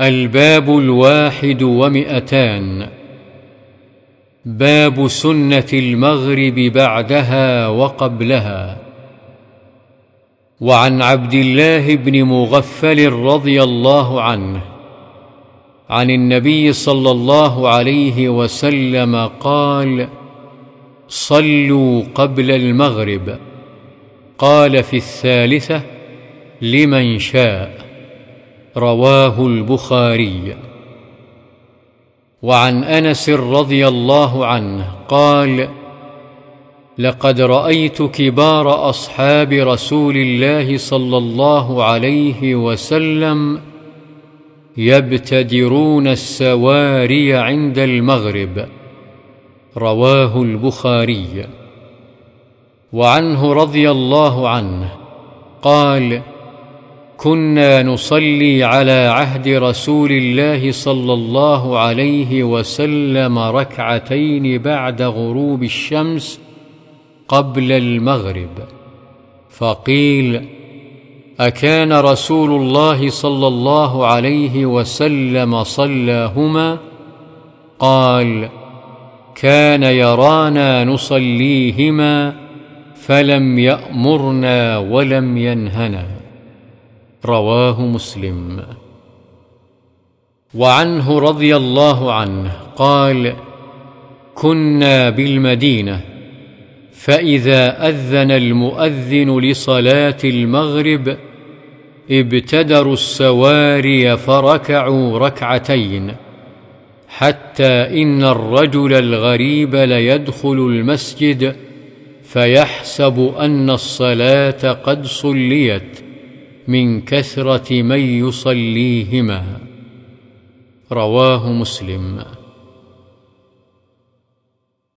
الباب الواحد ومئتان. باب سنة المغرب بعدها وقبلها. وعن عبد الله بن مغفل رضي الله عنه عن النبي صلى الله عليه وسلم قال صلوا قبل المغرب قال في الثالثة لمن شاء رواه البخاري. وعن أنس رضي الله عنه قال لقد رأيت كبار أصحاب رسول الله صلى الله عليه وسلم يبتدرون السواري عند المغرب رواه البخاري. وعنه رضي الله عنه قال كنا نصلي على عهد رسول الله صلى الله عليه وسلم ركعتين بعد غروب الشمس قبل المغرب. فقيل أكان رسول الله صلى الله عليه وسلم صلاهما؟ قال كان يرانا نصليهما فلم يأمرنا ولم ينهنا. رواه مسلم. وعنه رضي الله عنه قال كنا بالمدينة فإذا أذن المؤذن لصلاة المغرب ابتدروا السواري فركعوا ركعتين حتى إن الرجل الغريب ليدخل المسجد فيحسب أن الصلاة قد صليت. من كثرة من يصليهما. رواه مسلم.